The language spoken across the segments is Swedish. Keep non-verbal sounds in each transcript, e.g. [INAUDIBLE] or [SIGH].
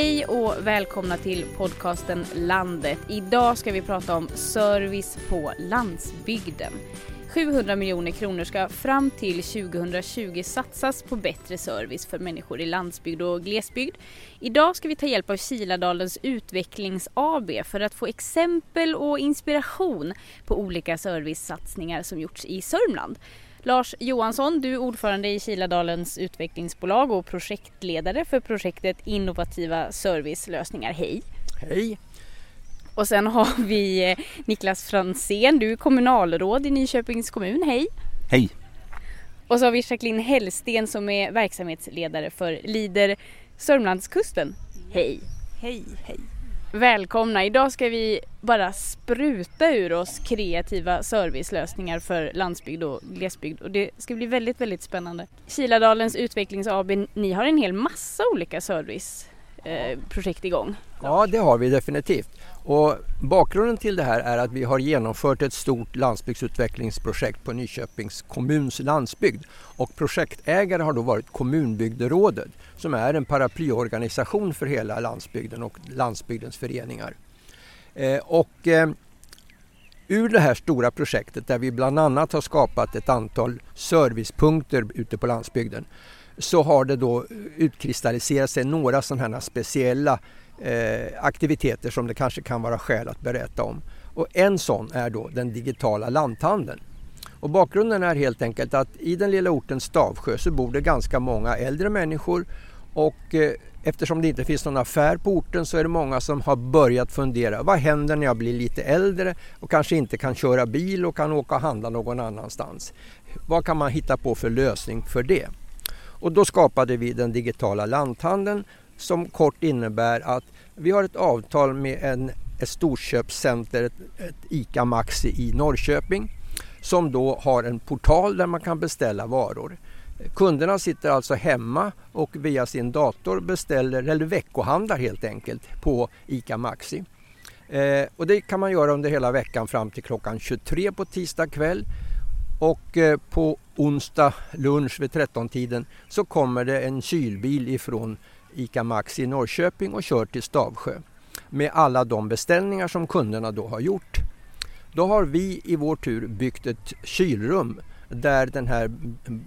Hej och välkomna till podcasten Landet. Idag ska vi prata om service på landsbygden. 700 miljoner kronor ska fram till 2020 satsas på bättre service för människor i landsbygd och glesbygd. Idag ska vi ta hjälp av Kiladalens Utvecklings AB för att få exempel och inspiration på olika servicesatsningar som gjorts i Sörmland. Lars Johansson, du är ordförande i Kiladalens utvecklingsbolag och projektledare för projektet Innovativa servicelösningar. Hej! Hej! Och sen har vi eh, Niklas Fransén, du är kommunalråd i Nyköpings kommun. Hej! Hej! Och så har vi Jacqueline Hellsten som är verksamhetsledare för Lider Sörmlandskusten. Hej! Hej, hej! Välkomna! Idag ska vi bara spruta ur oss kreativa servicelösningar för landsbygd och glesbygd och det ska bli väldigt, väldigt spännande. Kiladalens Utvecklings AB, ni har en hel massa olika serviceprojekt eh, igång. Ja, det har vi definitivt. Och bakgrunden till det här är att vi har genomfört ett stort landsbygdsutvecklingsprojekt på Nyköpings kommuns landsbygd. Och projektägare har då varit Kommunbygderådet som är en paraplyorganisation för hela landsbygden och landsbygdens föreningar. Eh, och eh, ur det här stora projektet där vi bland annat har skapat ett antal servicepunkter ute på landsbygden så har det då utkristalliserat sig några sådana här speciella eh, aktiviteter som det kanske kan vara skäl att berätta om. Och en sån är då den digitala lanthandeln. Och bakgrunden är helt enkelt att i den lilla orten Stavsjö så bor det ganska många äldre människor och eh, eftersom det inte finns någon affär på orten så är det många som har börjat fundera vad händer när jag blir lite äldre och kanske inte kan köra bil och kan åka och handla någon annanstans. Vad kan man hitta på för lösning för det? Och då skapade vi den digitala lanthandeln som kort innebär att vi har ett avtal med en, ett storköpscenter, ett, ett ICA Maxi i Norrköping som då har en portal där man kan beställa varor. Kunderna sitter alltså hemma och via sin dator beställer eller veckohandlar helt enkelt på ICA Maxi. Eh, och det kan man göra under hela veckan fram till klockan 23 på tisdag kväll. Och eh, på onsdag lunch vid 13-tiden så kommer det en kylbil ifrån ICA Maxi i Norrköping och kör till Stavsjö med alla de beställningar som kunderna då har gjort. Då har vi i vår tur byggt ett kylrum där den här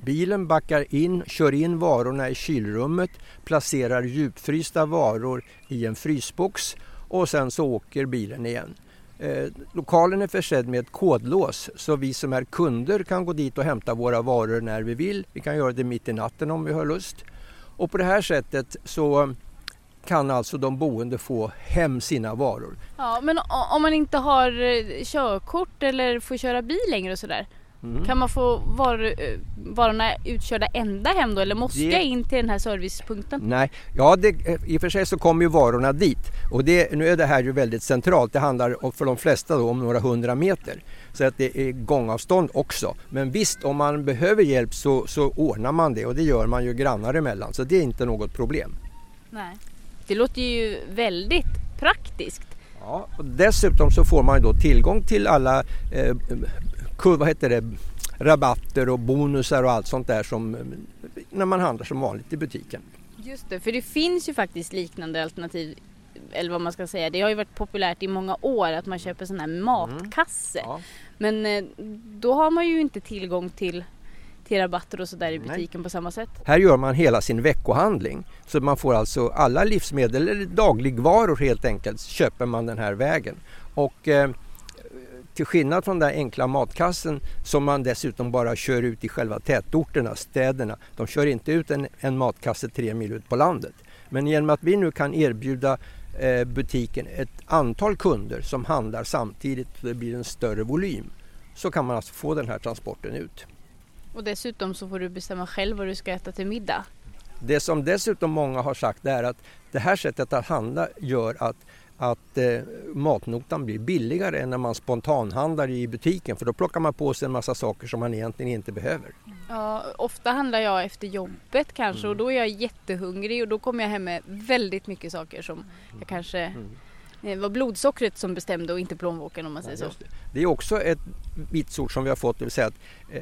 bilen backar in, kör in varorna i kylrummet, placerar djupfrysta varor i en frysbox och sen så åker bilen igen. Eh, lokalen är försedd med ett kodlås så vi som är kunder kan gå dit och hämta våra varor när vi vill. Vi kan göra det mitt i natten om vi har lust. Och på det här sättet så kan alltså de boende få hem sina varor. Ja, men om man inte har eh, körkort eller får köra bil längre och sådär. Mm. Kan man få var, eh, varorna utkörda ända hem då eller måste det... jag in till den här servicepunkten? Nej, ja det, eh, i och för sig så kommer ju varorna dit och det, nu är det här ju väldigt centralt. Det handlar för de flesta då om några hundra meter så att det är gångavstånd också. Men visst, om man behöver hjälp så, så ordnar man det och det gör man ju grannar emellan så det är inte något problem. Nej, det låter ju väldigt praktiskt. Ja, och dessutom så får man då tillgång till alla eh, vad heter det, rabatter och bonusar och allt sånt där som när man handlar som vanligt i butiken. Just det, för det finns ju faktiskt liknande alternativ eller vad man ska säga. Det har ju varit populärt i många år att man köper sån här matkasse. Mm. Ja. Men eh, då har man ju inte tillgång till till rabatter och sådär i butiken Nej. på samma sätt. Här gör man hela sin veckohandling. Så man får alltså alla livsmedel eller dagligvaror helt enkelt köper man den här vägen. Och eh, till skillnad från den enkla matkassen som man dessutom bara kör ut i själva tätorterna, städerna. De kör inte ut en, en matkasse tre mil ut på landet. Men genom att vi nu kan erbjuda eh, butiken ett antal kunder som handlar samtidigt och det blir en större volym så kan man alltså få den här transporten ut. Och dessutom så får du bestämma själv vad du ska äta till middag. Det som dessutom många har sagt är att det här sättet att handla gör att att eh, matnotan blir billigare än när man spontanhandlar i butiken för då plockar man på sig en massa saker som man egentligen inte behöver. Ja, ofta handlar jag efter jobbet kanske mm. och då är jag jättehungrig och då kommer jag hem med väldigt mycket saker som jag kanske mm. Det var blodsockret som bestämde och inte plånboken om man säger ja, så. Det. det. är också ett vitsord som vi har fått, det vill säga att eh,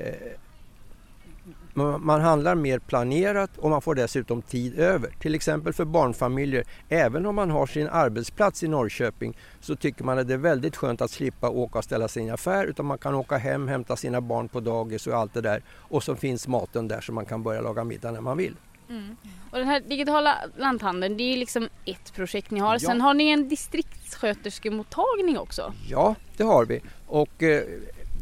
man handlar mer planerat och man får dessutom tid över. Till exempel för barnfamiljer, även om man har sin arbetsplats i Norrköping så tycker man att det är väldigt skönt att slippa åka och ställa en affär utan man kan åka hem, hämta sina barn på dagis och allt det där och så finns maten där så man kan börja laga middag när man vill. Mm. Och den här digitala lanthandeln, det är liksom ett projekt ni har. Ja. Sen har ni en distriktssköterskemottagning också. Ja, det har vi. Och eh,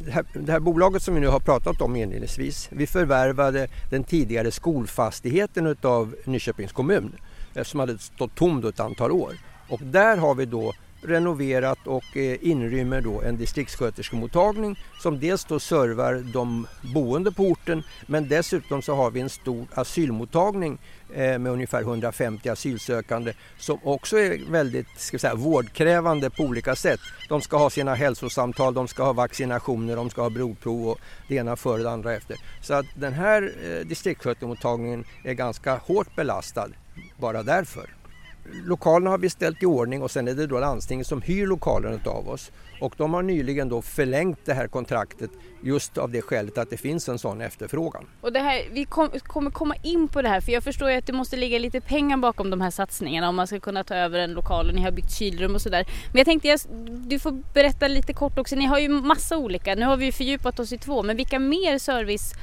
det här, det här, bolaget som vi nu har pratat om inledningsvis, vi förvärvade den tidigare skolfastigheten av Nyköpings kommun som hade stått tom ett antal år. Och där har vi då renoverat och eh, inrymmer då en distriktssköterskemottagning som dels då servar de boende på orten men dessutom så har vi en stor asylmottagning eh, med ungefär 150 asylsökande som också är väldigt ska säga, vårdkrävande på olika sätt. De ska ha sina hälsosamtal, de ska ha vaccinationer, de ska ha blodprov och det ena före det andra efter. Så att den här eh, distriktssköterskemottagningen är ganska hårt belastad bara därför lokalerna har vi ställt i ordning och sen är det då landstinget som hyr lokalen av oss. Och de har nyligen då förlängt det här kontraktet just av det skälet att det finns en sån efterfrågan. Och det här, vi kom, kommer komma in på det här för jag förstår ju att det måste ligga lite pengar bakom de här satsningarna om man ska kunna ta över en lokal och ni har byggt kylrum och sådär. Men jag tänkte jag, du får berätta lite kort också, ni har ju massa olika, nu har vi fördjupat oss i två, men vilka mer service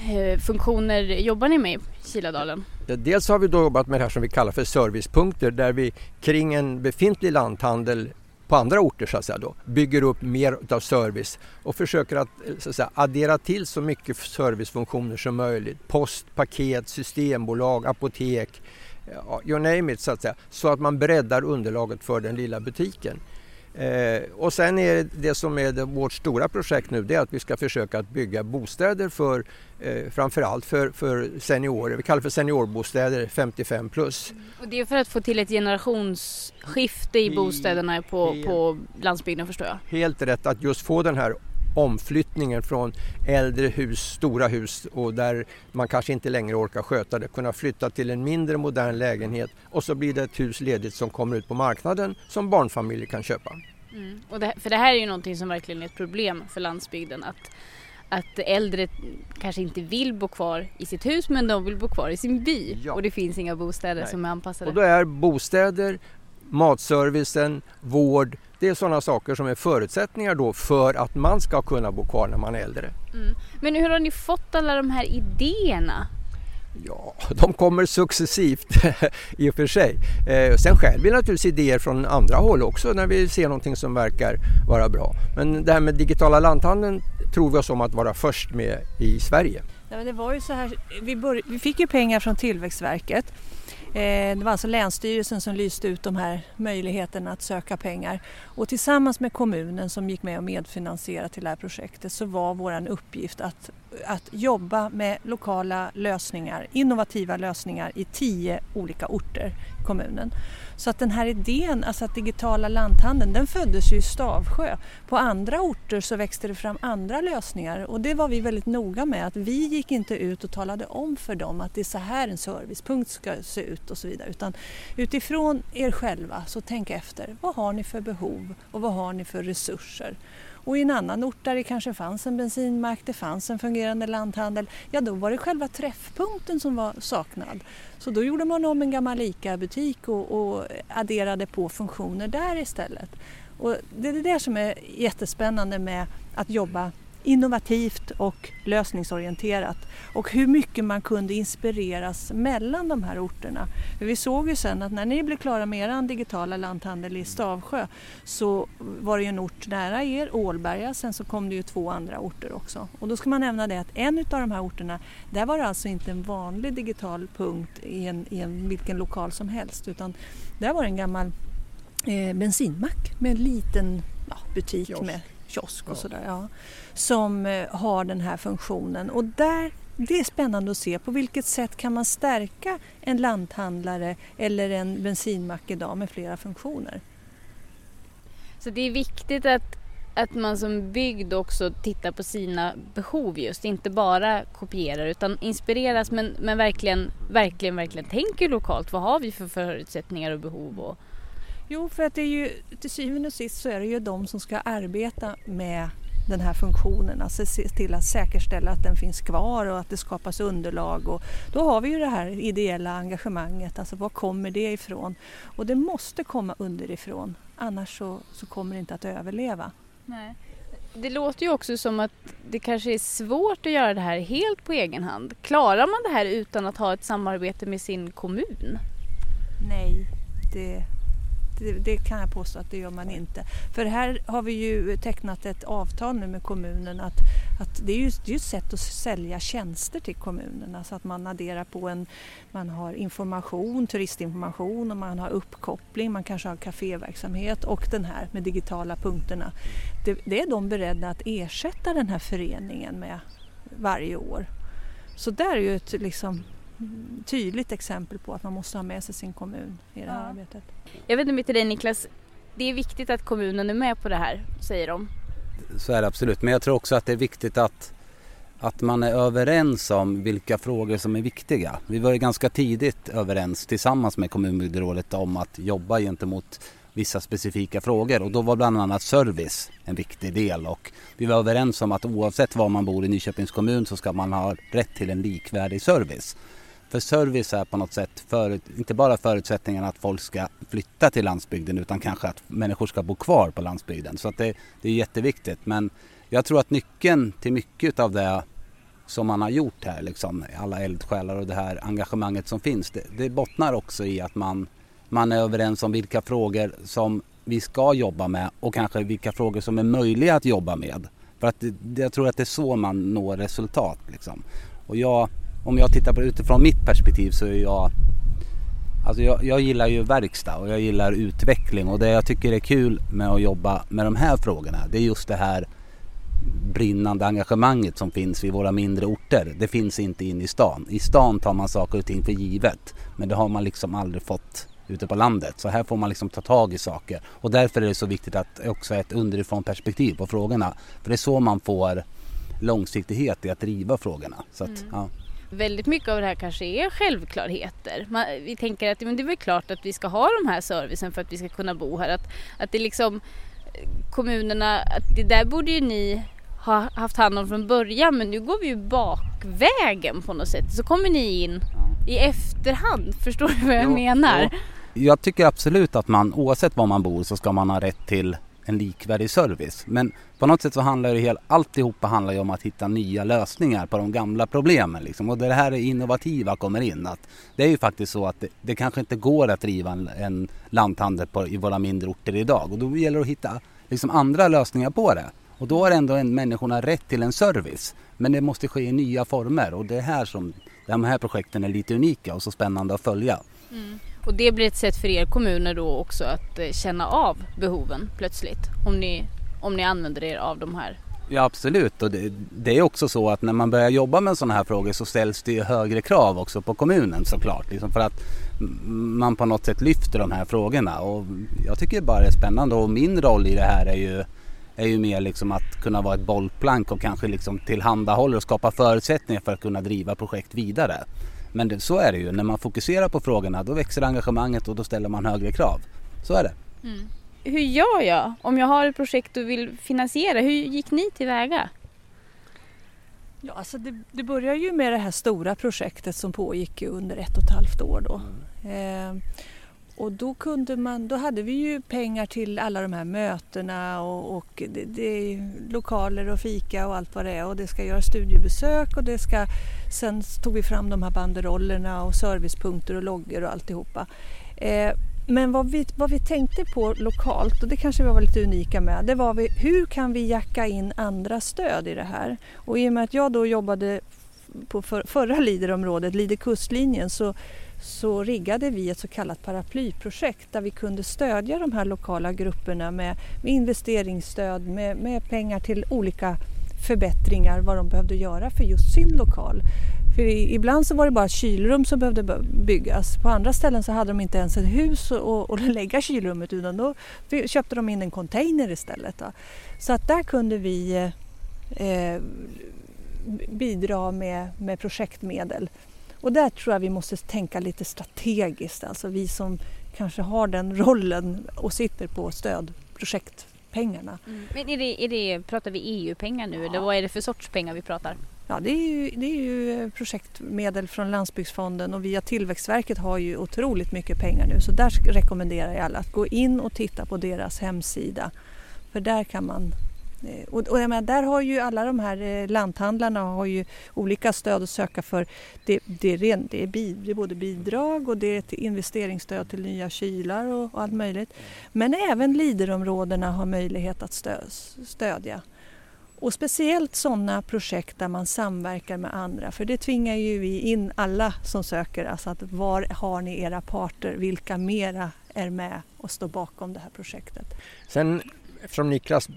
Eh, funktioner jobbar ni med i Kiladalen? Dels har vi då jobbat med det här som vi kallar för servicepunkter där vi kring en befintlig lanthandel på andra orter så att säga då, bygger upp mer av service och försöker att, eh, så att säga, addera till så mycket servicefunktioner som möjligt. Post, paket, systembolag, apotek, eh, you name it så att säga. Så att man breddar underlaget för den lilla butiken. Eh, och sen är det som är det, vårt stora projekt nu det är att vi ska försöka att bygga bostäder för eh, framförallt för, för seniorer. Vi kallar det för seniorbostäder 55 plus. Mm. Och det är för att få till ett generationsskifte i bostäderna på, på landsbygden förstår jag? Helt rätt, att just få den här omflyttningen från äldre hus, stora hus och där man kanske inte längre orkar sköta det, kunna flytta till en mindre modern lägenhet och så blir det ett hus ledigt som kommer ut på marknaden som barnfamiljer kan köpa. Mm. Och det, för det här är ju någonting som verkligen är ett problem för landsbygden att att äldre kanske inte vill bo kvar i sitt hus men de vill bo kvar i sin by ja. och det finns inga bostäder Nej. som är anpassade. Och då är bostäder, matservicen, vård, det är sådana saker som är förutsättningar då för att man ska kunna bo kvar när man är äldre. Mm. Men hur har ni fått alla de här idéerna? Ja, de kommer successivt [LAUGHS] i och för sig. Eh, sen själv vi naturligtvis idéer från andra håll också när vi ser någonting som verkar vara bra. Men det här med digitala lanthandeln tror vi oss om att vara först med i Sverige. Ja, men det var ju så här, vi, bör, vi fick ju pengar från Tillväxtverket Eh, det var alltså Länsstyrelsen som lyste ut de här möjligheterna att söka pengar. Och tillsammans med kommunen som gick med och medfinansierade till det här projektet så var vår uppgift att, att jobba med lokala lösningar, innovativa lösningar i tio olika orter kommunen. Så att den här idén, alltså att digitala lanthandeln, den föddes ju i Stavsjö. På andra orter så växte det fram andra lösningar och det var vi väldigt noga med att vi gick inte ut och talade om för dem att det är så här en servicepunkt ska se ut och så vidare utan utifrån er själva så tänk efter. Vad har ni för behov och vad har ni för resurser? Och i en annan ort där det kanske fanns en bensinmack, det fanns en fungerande lanthandel, ja då var det själva träffpunkten som var saknad. Så då gjorde man om en gammal ICA-butik och, och adderade på funktioner där istället. Och det är det där som är jättespännande med att jobba innovativt och lösningsorienterat och hur mycket man kunde inspireras mellan de här orterna. För vi såg ju sen att när ni blev klara med er digitala lanthandel i Stavsjö så var det ju en ort nära er, Ålberga, sen så kom det ju två andra orter också. Och då ska man nämna det att en av de här orterna, där var det alltså inte en vanlig digital punkt i en, i en vilken lokal som helst utan där var det en gammal eh, bensinmack med en liten ja, butik Kiosk. med kiosk och ja. sådär. Ja, som eh, har den här funktionen. Och där, det är spännande att se på vilket sätt kan man stärka en lanthandlare eller en bensinmack idag med flera funktioner. Så det är viktigt att, att man som bygd också tittar på sina behov just, inte bara kopierar utan inspireras men, men verkligen, verkligen, verkligen tänker lokalt. Vad har vi för förutsättningar och behov? Och, Jo, för att det är ju till syvende och sist så är det ju de som ska arbeta med den här funktionen, alltså se till att säkerställa att den finns kvar och att det skapas underlag. Och då har vi ju det här ideella engagemanget, alltså var kommer det ifrån? Och det måste komma underifrån, annars så, så kommer det inte att överleva. Nej. Det låter ju också som att det kanske är svårt att göra det här helt på egen hand. Klarar man det här utan att ha ett samarbete med sin kommun? Nej, det, det, det, kan jag påstå att det gör man inte. För här har vi ju tecknat ett avtal nu med kommunen att, att det är ju det är ett sätt att sälja tjänster till kommunerna så att man adderar på en, man har information, turistinformation och man har uppkoppling, man kanske har kaféverksamhet och den här med digitala punkterna. Det, det är de beredda att ersätta den här föreningen med varje år. Så där är ju ett liksom tydligt exempel på att man måste ha med sig sin kommun i det här ja. arbetet. Jag vet inte till dig Niklas, det är viktigt att kommunen är med på det här, säger de. Så är det absolut, men jag tror också att det är viktigt att, att man är överens om vilka frågor som är viktiga. Vi var ju ganska tidigt överens tillsammans med kommunbygderådet om att jobba gentemot vissa specifika frågor och då var bland annat service en viktig del och vi var överens om att oavsett var man bor i Nyköpings kommun så ska man ha rätt till en likvärdig service. För service är på något sätt för, inte bara förutsättningen att folk ska flytta till landsbygden utan kanske att människor ska bo kvar på landsbygden. Så att det, det är jätteviktigt. Men jag tror att nyckeln till mycket av det som man har gjort här, liksom, alla eldsjälar och det här engagemanget som finns, det, det bottnar också i att man, man är överens om vilka frågor som vi ska jobba med och kanske vilka frågor som är möjliga att jobba med. För att jag tror att det är så man når resultat. Liksom. Och jag, om jag tittar på det utifrån mitt perspektiv så är jag Alltså jag, jag, gillar ju verkstad och jag gillar utveckling och det jag tycker är kul med att jobba med de här frågorna det är just det här brinnande engagemanget som finns vid våra mindre orter. Det finns inte in i stan. I stan tar man saker och ting för givet men det har man liksom aldrig fått ute på landet. Så här får man liksom ta tag i saker och därför är det så viktigt att också ett underifrån perspektiv på frågorna. För det är så man får långsiktighet i att driva frågorna. Så att, mm. ja väldigt mycket av det här kanske är självklarheter. Man, vi tänker att men det är väl klart att vi ska ha de här servicen för att vi ska kunna bo här. Att, att det liksom kommunerna, att det där borde ju ni ha haft hand om från början men nu går vi ju bakvägen på något sätt. Så kommer ni in i efterhand, förstår du vad jag jo, menar? Jo. Jag tycker absolut att man oavsett var man bor så ska man ha rätt till en likvärdig service. Men på något sätt så handlar det helt, alltihopa handlar ju om att hitta nya lösningar på de gamla problemen. Liksom. Och det här är innovativa kommer in. Att det är ju faktiskt så att det, det kanske inte går att driva en, en lanthandel på, i våra mindre orter idag. Och då gäller det att hitta liksom, andra lösningar på det. Och då har ändå en, människorna rätt till en service. Men det måste ske i nya former och det är här som de här projekten är lite unika och så spännande att följa. Mm. Och det blir ett sätt för er kommuner då också att eh, känna av behoven plötsligt om ni, om ni använder er av de här Ja absolut och det, det, är också så att när man börjar jobba med sådana här frågor så ställs det ju högre krav också på kommunen såklart. Liksom för att man på något sätt lyfter de här frågorna och jag tycker bara det är spännande och min roll i det här är ju, är ju mer liksom att kunna vara ett bollplank och kanske liksom tillhandahålla och skapa förutsättningar för att kunna driva projekt vidare. Men det, så är det ju, när man fokuserar på frågorna då växer engagemanget och då ställer man högre krav. Så är det. Mm. Hur gör jag om jag har ett projekt och vill finansiera? Hur gick ni tillväga? Ja, alltså det, det börjar ju med det här stora projektet som pågick under ett och ett halvt år då. Mm. Eh, och då, kunde man, då hade vi ju pengar till alla de här mötena och, och det, det, lokaler och fika och allt vad det är och det ska göra studiebesök och det ska sen tog vi fram de här banderollerna och servicepunkter och loggor och alltihopa. Eh, men vad vi, vad vi tänkte på lokalt, och det kanske vi var lite unika med, det var vi, hur kan vi jacka in andra stöd i det här? Och i och med att jag då jobbade på för, förra Liderområdet, Lider kustlinjen, så så riggade vi ett så kallat paraplyprojekt där vi kunde stödja de här lokala grupperna med, med investeringsstöd, med, med, pengar till olika förbättringar, vad de behövde göra för just sin lokal. För ibland så var det bara kylrum som behövde byggas. På andra ställen så hade de inte ens ett hus att lägga kylrummet utan då köpte de in en container istället. Då. Så att där kunde vi eh, eh bidra med, med projektmedel. Och där tror jag vi måste tänka lite strategiskt, alltså vi som kanske har den rollen och sitter på stödprojekt pengarna. Mm. Men är det, är det, pratar vi EU-pengar nu ja. eller vad är det för sorts pengar vi pratar? Ja, det är, ju, det är ju projektmedel från Landsbygdsfonden och via Tillväxtverket har ju otroligt mycket pengar nu så där rekommenderar jag alla att gå in och titta på deras hemsida. För där kan man Eh, och, och, jag menar, där har ju alla de här eh, lanthandlarna har ju olika stöd att söka för. Det, det, är, ren, det, är, bi, det är både bidrag och det är ett investeringsstöd till nya kylar och, och allt möjligt. Men även Liderområdena har möjlighet att stö, stödja. Och speciellt sådana projekt där man samverkar med andra för det tvingar ju vi in alla som söker. Alltså att var har ni era parter? Vilka mera är med och står bakom det här projektet? Sen eftersom Niklas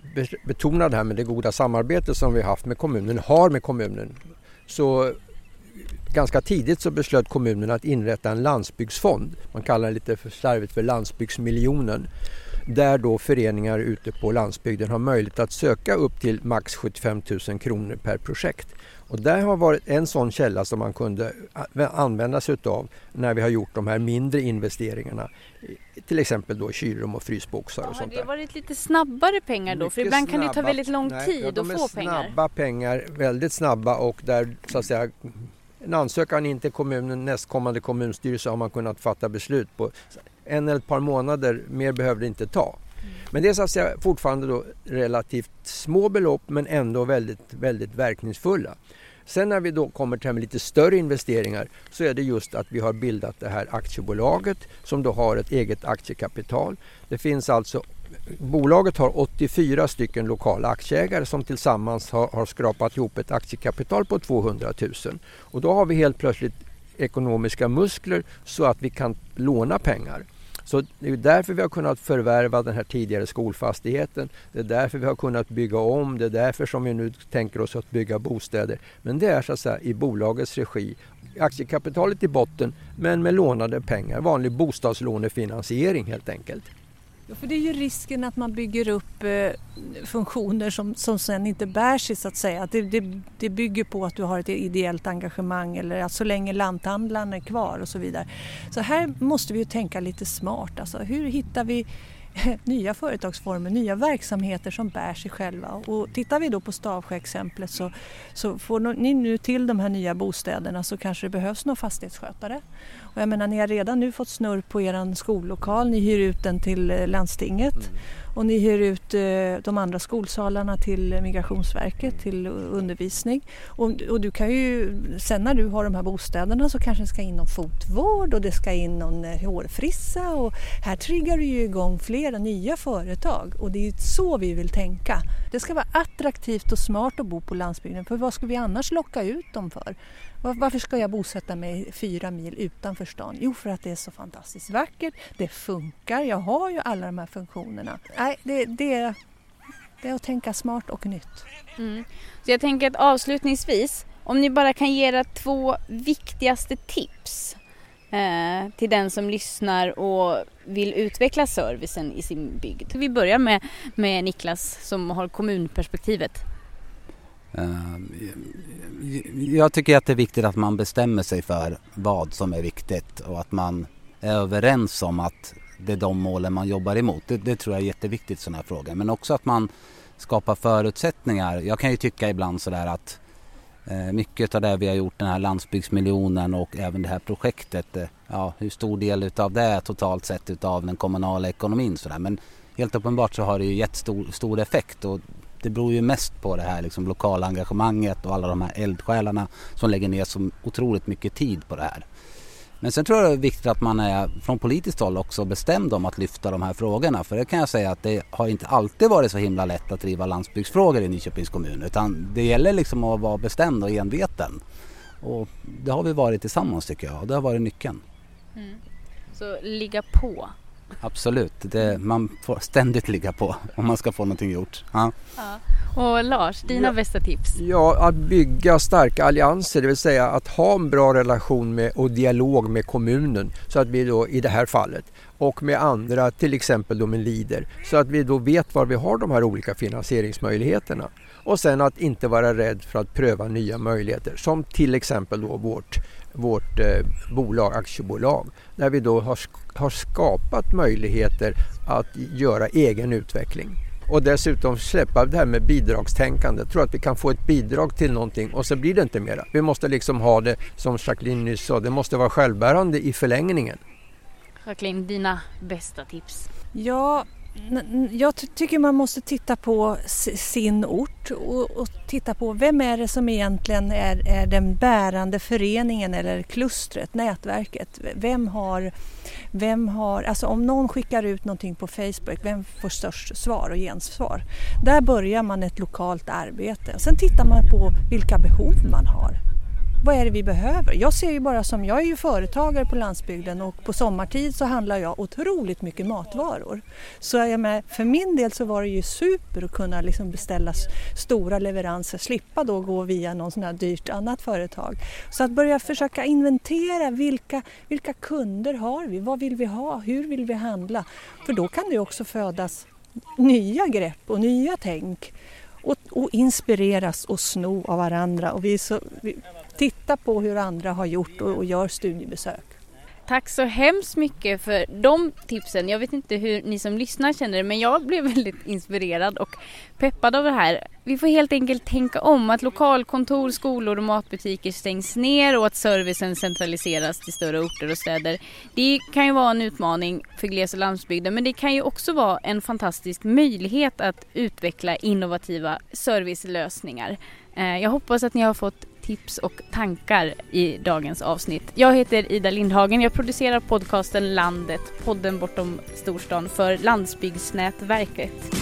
betonade det här med det goda samarbete som vi haft med kommunen, har med kommunen, så ganska tidigt så beslöt kommunen att inrätta en landsbygdsfond. Man kallar det lite för slarvigt för landsbygdsmiljonen. Där då föreningar ute på landsbygden har möjlighet att söka upp till max 75 000 kronor per projekt. Och där har varit en sån källa som man kunde använda sig utav när vi har gjort de här mindre investeringarna. Till exempel då kylrum och frysboxar och sånt där. Har det varit lite snabbare pengar då? Mycket För ibland kan det ta väldigt lång nej, tid ja, att få pengar. snabba pengar, väldigt snabba och där så att säga en ansökan in till kommunen, nästkommande kommunstyrelse har man kunnat fatta beslut på en eller ett par månader, mer behöver det inte ta. Men det är så att säga fortfarande då relativt små belopp men ändå väldigt, väldigt verkningsfulla. Sen när vi då kommer till lite större investeringar så är det just att vi har bildat det här aktiebolaget som då har ett eget aktiekapital. Det finns alltså Bolaget har 84 stycken lokala aktieägare som tillsammans har, har skrapat ihop ett aktiekapital på 200 000. Och då har vi helt plötsligt ekonomiska muskler så att vi kan låna pengar. Så det är därför vi har kunnat förvärva den här tidigare skolfastigheten. Det är därför vi har kunnat bygga om. Det är därför som vi nu tänker oss att bygga bostäder. Men det är så att säga i bolagets regi. Aktiekapitalet i botten men med lånade pengar. Vanlig bostadslånefinansiering helt enkelt. Ja, för det är ju risken att man bygger upp eh, funktioner som, som sen inte bär sig så att säga. Det, det, det, bygger på att du har ett ideellt engagemang eller att så länge lanthandlaren är kvar och så vidare. Så här måste vi ju tänka lite smart. Alltså, hur hittar vi [LAUGHS] nya företagsformer, nya verksamheter som bär sig själva. Och tittar vi då på Stavsjö-exemplet så, så får ni nu till de här nya bostäderna så kanske det behövs någon fastighetsskötare. Och jag menar, ni har redan nu fått snurr på er skollokal, ni hyr ut den till eh, landstinget. Mm. Och ni hyr ut eh, de andra skolsalarna till Migrationsverket till undervisning. Och, och, du kan ju, sen när du har de här bostäderna så kanske det ska in någon fotvård och det ska in någon eh, hårfrissa och här triggar du ju igång flera nya företag och det är så vi vill tänka. Det ska vara attraktivt och smart att bo på landsbygden för vad ska vi annars locka ut dem för? Varför ska jag bosätta mig fyra mil utanför stan? Jo, för att det är så fantastiskt vackert, det funkar, jag har ju alla de här funktionerna. Nej, det, det, det är att tänka smart och nytt. Mm. Så jag tänker att avslutningsvis, om ni bara kan ge era två viktigaste tips eh, till den som lyssnar och vill utveckla servicen i sin bygd. Vi börjar med, med Niklas som har kommunperspektivet. Eh, jag tycker att det är viktigt att man bestämmer sig för vad som är viktigt och att man är överens om att det är de målen man jobbar emot. Det, det tror jag är jätteviktigt i sådana här frågor. Men också att man skapar förutsättningar. Jag kan ju tycka ibland sådär att eh, mycket av det vi har gjort, den här landsbygdsmiljonen och även det här projektet, eh, ja hur stor del utav det är totalt sett utav den kommunala ekonomin sådär. Men helt uppenbart så har det ju gett stor, stor effekt och det beror ju mest på det här liksom, lokala engagemanget och alla de här eldsjälarna som lägger ner så otroligt mycket tid på det här. Men sen tror jag det är viktigt att man är från politiskt håll också bestämd om att lyfta de här frågorna. För det kan jag säga att det har inte alltid varit så himla lätt att driva landsbygdsfrågor i Nyköpings kommun. Utan det gäller liksom att vara bestämd och enveten. Och det har vi varit tillsammans tycker jag och det har varit nyckeln. Mm. Så ligga på Absolut, det, man får ständigt ligga på om man ska få någonting gjort. Ja. ja. Och Lars, dina ja. bästa tips? Ja, att bygga starka allianser, det vill säga att ha en bra relation med, och dialog med kommunen. Så att vi då i det här fallet och med andra, till exempel då med LIDER. Så att vi då vet var vi har de här olika finansieringsmöjligheterna. Och sen att inte vara rädd för att pröva nya möjligheter som till exempel då vårt, vårt eh, bolag, aktiebolag där vi då har, har skapat möjligheter att göra egen utveckling. och dessutom släppa det här med bidragstänkande. Jag tror att vi kan få ett bidrag till någonting och så blir det inte mera. Vi måste liksom ha det som Jacqueline nyss sa, det måste vara självbärande i förlängningen. Jacqueline, dina bästa tips? Ja, jag tycker man måste titta på sin ort och, och, titta på vem är det som egentligen är, är den bärande föreningen eller klustret, nätverket. Vem har, vem har, alltså om någon skickar ut någonting på Facebook, vem får störst svar och gensvar? Där börjar man ett lokalt arbete. Sen tittar man på vilka behov man har vad är det vi behöver? Jag ser ju bara som, jag är ju företagare på landsbygden och på sommartid så handlar jag otroligt mycket matvaror. Så jag med, för min del så var det ju super att kunna liksom beställa stora leveranser, slippa då gå via någon sån här dyrt annat företag. Så att börja försöka inventera vilka, vilka kunder har vi, vad vill vi ha, hur vill vi handla? För då kan det också födas nya grepp och nya tänk och, och, inspireras och sno av varandra. Och vi, så, vi Titta på hur andra har gjort och, och gör studiebesök. Tack så hemskt mycket för de tipsen. Jag vet inte hur ni som lyssnar känner det men jag blev väldigt inspirerad och peppad av det här. Vi får helt enkelt tänka om att lokalkontor, skolor och matbutiker stängs ner och att servicen centraliseras till större orter och städer. Det kan ju vara en utmaning för gles och landsbygden men det kan ju också vara en fantastisk möjlighet att utveckla innovativa servicelösningar. Eh, jag hoppas att ni har fått tips och tankar i dagens avsnitt. Jag heter Ida Lindhagen. Jag producerar podcasten Landet, podden bortom storstan för Landsbygdsnätverket.